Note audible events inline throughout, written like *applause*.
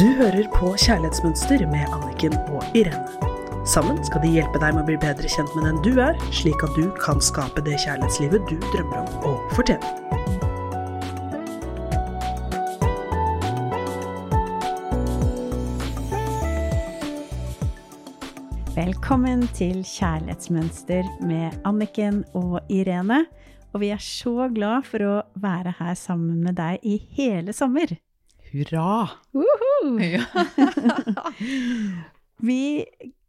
Du hører på Kjærlighetsmønster med Anniken og Irene. Sammen skal de hjelpe deg med å bli bedre kjent med den du er, slik at du kan skape det kjærlighetslivet du drømmer om å fortjene. Velkommen til Kjærlighetsmønster med Anniken og Irene. Og vi er så glad for å være her sammen med deg i hele sommer. Hurra! Woohoo! *laughs* vi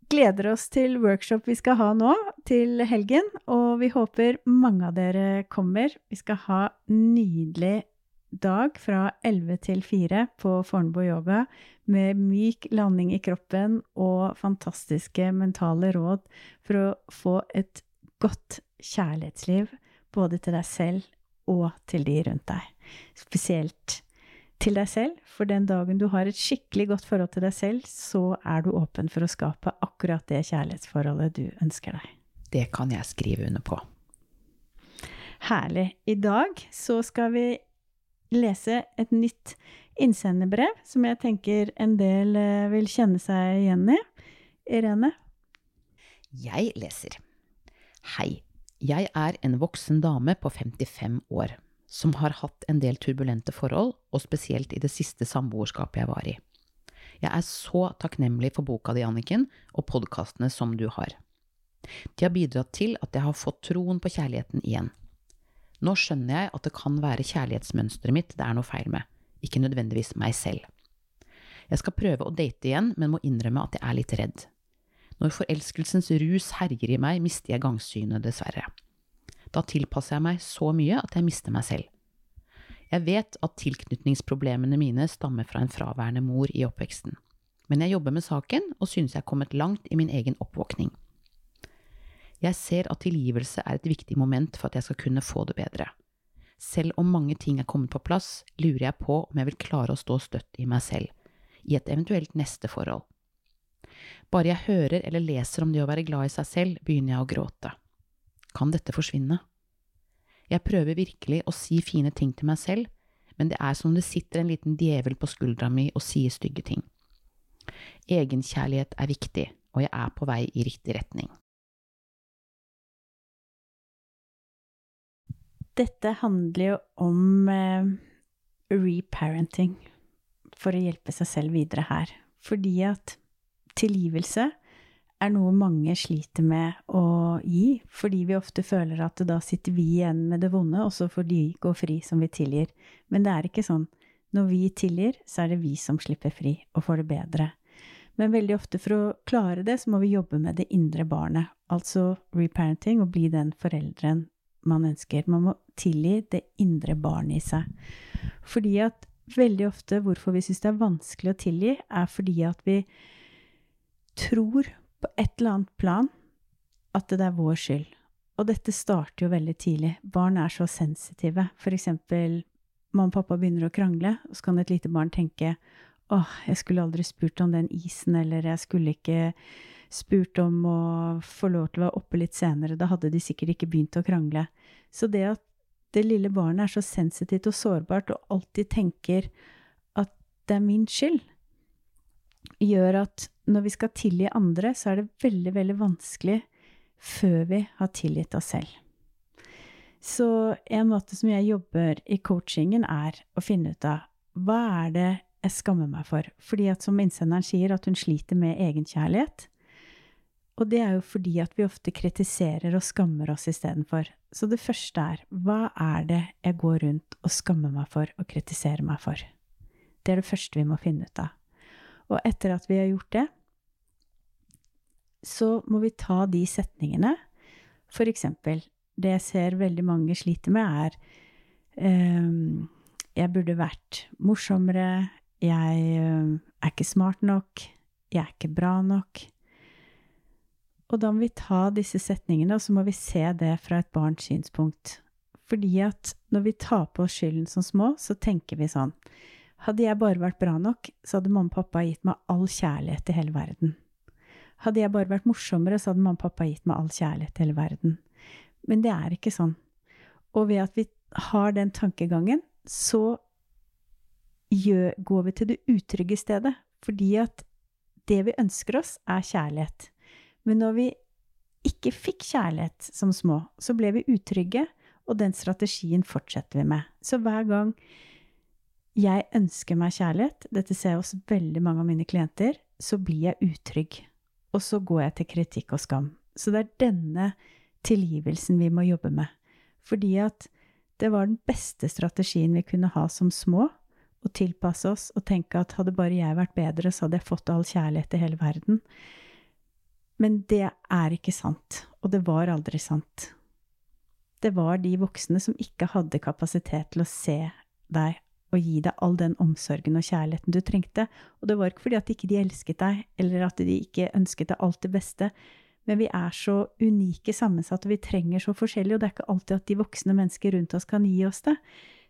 gleder oss til workshop vi skal ha nå til helgen, og vi håper mange av dere kommer. Vi skal ha nydelig dag fra 11 til 4 på Fornebu yoga med myk landing i kroppen og fantastiske mentale råd for å få et godt kjærlighetsliv både til deg selv og til de rundt deg. Spesielt til deg selv, for den dagen du har et skikkelig godt forhold til deg selv, så er du åpen for å skape akkurat det kjærlighetsforholdet du ønsker deg. Det kan jeg skrive under på. Herlig. I dag så skal vi lese et nytt innsenderbrev som jeg tenker en del eh, vil kjenne seg igjen i. Irene? Jeg leser. Hei. Jeg er en voksen dame på 55 år som har hatt en del turbulente forhold, og spesielt i det siste samboerskapet jeg var i. Jeg er så takknemlig for boka di, Anniken, og podkastene som du har. De har bidratt til at jeg har fått troen på kjærligheten igjen. Nå skjønner jeg at det kan være kjærlighetsmønsteret mitt det er noe feil med, ikke nødvendigvis meg selv. Jeg skal prøve å date igjen, men må innrømme at jeg er litt redd. Når forelskelsens rus herjer i meg, mister jeg gangsynet, dessverre. Da tilpasser jeg meg så mye at jeg mister meg selv. Jeg vet at tilknytningsproblemene mine stammer fra en fraværende mor i oppveksten, men jeg jobber med saken og synes jeg er kommet langt i min egen oppvåkning. Jeg ser at tilgivelse er et viktig moment for at jeg skal kunne få det bedre. Selv om mange ting er kommet på plass, lurer jeg på om jeg vil klare å stå støtt i meg selv, i et eventuelt neste forhold. Bare jeg hører eller leser om det å være glad i seg selv, begynner jeg å gråte. Kan dette forsvinne? Jeg prøver virkelig å si fine ting til meg selv, men det er som om det sitter en liten djevel på skuldra mi og sier stygge ting. Egenkjærlighet er viktig, og jeg er på vei i riktig retning. Dette handler jo om eh, reparenting for å hjelpe seg selv videre her. Fordi at tilgivelse er noe mange sliter med å gi, fordi vi ofte føler at da sitter vi igjen med det vonde, og så får de gå fri som vi tilgir. Men det er ikke sånn. Når vi tilgir, så er det vi som slipper fri og får det bedre. Men veldig ofte for å klare det, så må vi jobbe med det indre barnet. Altså reparenting, og bli den foreldren man ønsker. Man må tilgi det indre barnet i seg. Fordi at veldig ofte hvorfor vi syns det er vanskelig å tilgi, er fordi at vi tror på et eller annet plan at det er vår skyld. Og dette starter jo veldig tidlig. Barn er så sensitive. For eksempel mamma og pappa begynner å krangle, og så kan et lite barn tenke åh, jeg skulle aldri spurt om den isen, eller jeg skulle ikke spurt om å få lov til å være oppe litt senere, da hadde de sikkert ikke begynt å krangle. Så det at det lille barnet er så sensitivt og sårbart og alltid tenker at det er min skyld, gjør at når vi skal tilgi andre, så er det veldig, veldig vanskelig før vi har tilgitt oss selv. Så en måte som jeg jobber i coachingen, er å finne ut av hva er det jeg skammer meg for? Fordi at som innsenderen sier, at hun sliter med egenkjærlighet. Og det er jo fordi at vi ofte kritiserer og skammer oss istedenfor. Så det første er hva er det jeg går rundt og skammer meg for og kritiserer meg for? Det er det første vi må finne ut av. Og etter at vi har gjort det, så må vi ta de setningene. For eksempel, det jeg ser veldig mange sliter med, er um, Jeg burde vært morsommere. Jeg um, er ikke smart nok. Jeg er ikke bra nok. Og da må vi ta disse setningene, og så må vi se det fra et barns synspunkt. Fordi at når vi tar på oss skylden som små, så tenker vi sånn hadde jeg bare vært bra nok, så hadde mamma og pappa gitt meg all kjærlighet i hele verden. Hadde jeg bare vært morsommere, så hadde mamma og pappa gitt meg all kjærlighet i hele verden. Men det er ikke sånn. Og ved at vi har den tankegangen, så gjør, går vi til det utrygge stedet. Fordi at det vi ønsker oss, er kjærlighet. Men når vi ikke fikk kjærlighet som små, så ble vi utrygge, og den strategien fortsetter vi med. Så hver gang jeg ønsker meg kjærlighet, dette ser jeg hos veldig mange av mine klienter, så blir jeg utrygg. Og så går jeg til kritikk og skam. Så det er denne tilgivelsen vi må jobbe med. Fordi at det var den beste strategien vi kunne ha som små, å tilpasse oss og tenke at hadde bare jeg vært bedre, så hadde jeg fått all kjærlighet i hele verden. Men det er ikke sant, og det var aldri sant. Det var de voksne som ikke hadde kapasitet til å se deg og gi deg all den omsorgen og kjærligheten du trengte. Og det var ikke fordi at ikke elsket deg, eller at de ikke ønsket deg alt det beste, men vi er så unike sammensatte, vi trenger så forskjellig, og det er ikke alltid at de voksne mennesker rundt oss kan gi oss det.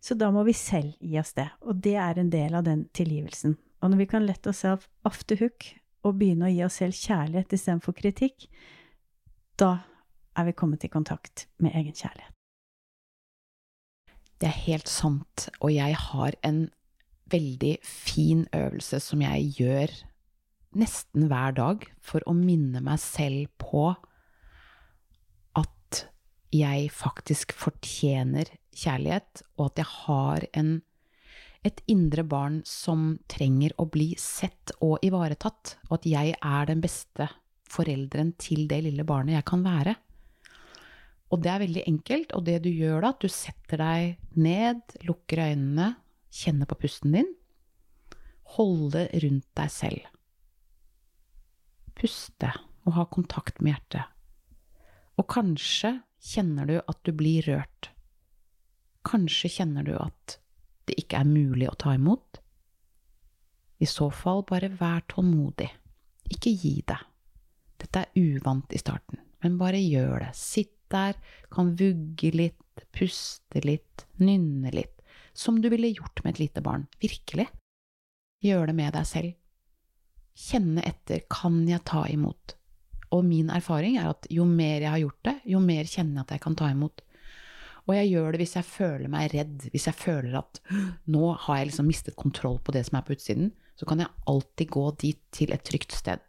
Så da må vi selv gi oss det, og det er en del av den tilgivelsen. Og når vi kan lette oss selv off hook og begynne å gi oss selv kjærlighet istedenfor kritikk, da er vi kommet i kontakt med egen kjærlighet. Det er helt sant, og jeg har en veldig fin øvelse som jeg gjør nesten hver dag for å minne meg selv på at jeg faktisk fortjener kjærlighet, og at jeg har en, et indre barn som trenger å bli sett og ivaretatt, og at jeg er den beste forelderen til det lille barnet jeg kan være. Og det er veldig enkelt, og det du gjør da, at du setter deg ned, lukker øynene, kjenner på pusten din, holde rundt deg selv. Puste og ha kontakt med hjertet. Og kanskje kjenner du at du blir rørt. Kanskje kjenner du at det ikke er mulig å ta imot. I så fall, bare vær tålmodig. Ikke gi deg. Dette er uvant i starten, men bare gjør det. Sitt der, kan vugge litt, puste litt, nynne litt, som du ville gjort med et lite barn, virkelig. Gjør det med deg selv. Kjenne etter, kan jeg ta imot? Og min erfaring er at jo mer jeg har gjort det, jo mer kjenner jeg at jeg kan ta imot. Og jeg gjør det hvis jeg føler meg redd, hvis jeg føler at nå har jeg liksom mistet kontroll på det som er på utsiden, så kan jeg alltid gå dit til et trygt sted.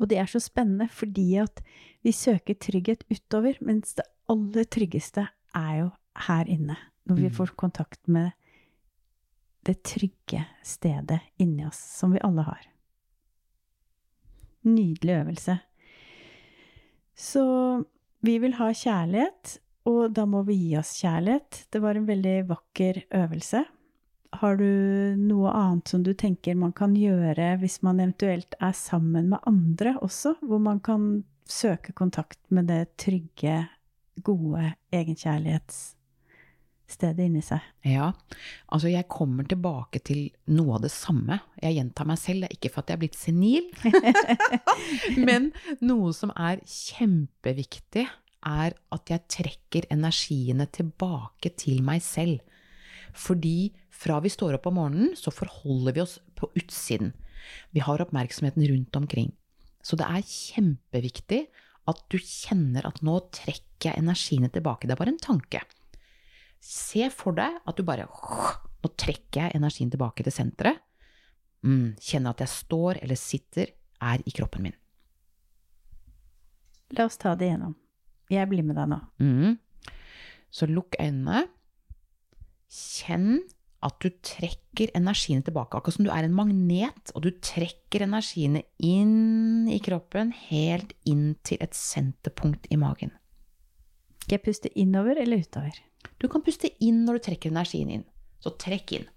Og det er så spennende fordi at vi søker trygghet utover, mens det aller tryggeste er jo her inne. Når vi mm. får kontakt med det trygge stedet inni oss, som vi alle har. Nydelig øvelse. Så vi vil ha kjærlighet, og da må vi gi oss kjærlighet. Det var en veldig vakker øvelse. Har du noe annet som du tenker man kan gjøre hvis man eventuelt er sammen med andre også, hvor man kan søke kontakt med det trygge, gode egenkjærlighetsstedet inni seg? Ja, altså jeg kommer tilbake til noe av det samme. Jeg gjentar meg selv, det er ikke for at jeg er blitt senil, *laughs* men noe som er kjempeviktig, er at jeg trekker energiene tilbake til meg selv. Fordi fra vi står opp om morgenen, så forholder vi oss på utsiden. Vi har oppmerksomheten rundt omkring. Så det er kjempeviktig at du kjenner at nå trekker jeg energiene tilbake. Det er bare en tanke. Se for deg at du bare Nå trekker jeg energien tilbake til senteret. Mm, kjenner at jeg står eller sitter, er i kroppen min. La oss ta det igjennom. Jeg blir med deg nå. Mm. Så lukk øynene. Kjenn at du trekker energiene tilbake, akkurat som du er en magnet, og du trekker energiene inn i kroppen, helt inn til et senterpunkt i magen. Skal jeg puste innover eller utover? Du kan puste inn når du trekker energien inn. Så trekk inn.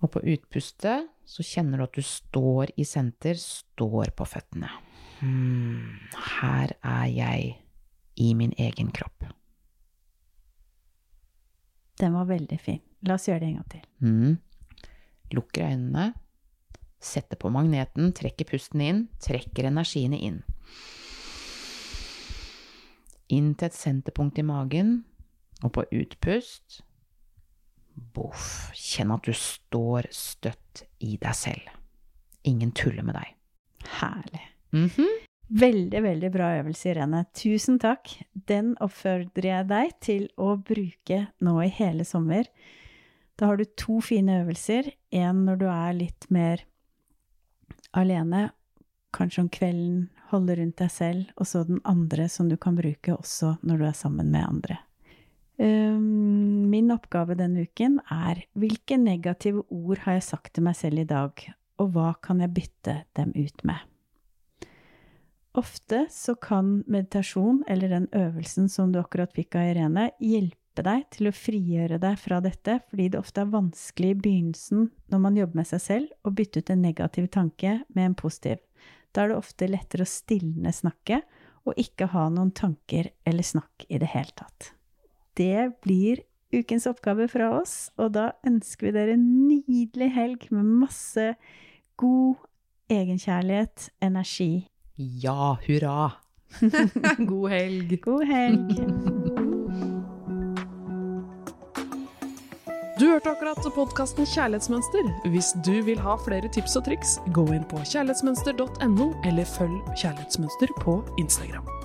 Og på utpustet så kjenner du at du står i senter, står på føttene. Hmm, her er jeg i min egen kropp. Den var veldig fin. La oss gjøre det en gang til. Mm. Lukker øynene, setter på magneten, trekker pusten inn, trekker energiene inn. Inn til et senterpunkt i magen, og på utpust Boff. Kjenn at du står støtt i deg selv. Ingen tuller med deg. Herlig. Mm -hmm. Veldig, veldig bra øvelse, Irene. Tusen takk. Den oppfordrer jeg deg til å bruke nå i hele sommer. Da har du to fine øvelser. En når du er litt mer alene, kanskje om kvelden, holde rundt deg selv, og så den andre som du kan bruke også når du er sammen med andre. Min oppgave denne uken er hvilke negative ord har jeg sagt til meg selv i dag, og hva kan jeg bytte dem ut med? Ofte så kan meditasjon, eller den øvelsen som du akkurat fikk av Irene, hjelpe deg til å frigjøre deg fra dette, fordi det ofte er vanskelig i begynnelsen når man jobber med seg selv, å bytte ut en negativ tanke med en positiv. Da er det ofte lettere å stilne snakket, og ikke ha noen tanker eller snakk i det hele tatt. Det blir ukens oppgave fra oss, og da ønsker vi dere en nydelig helg med masse god egenkjærlighet, energi. Ja, hurra! *laughs* God helg! God helg! Du hørte akkurat podkasten Kjærlighetsmønster. Hvis du vil ha flere tips og triks, gå inn på kjærlighetsmønster.no, eller følg Kjærlighetsmønster på Instagram.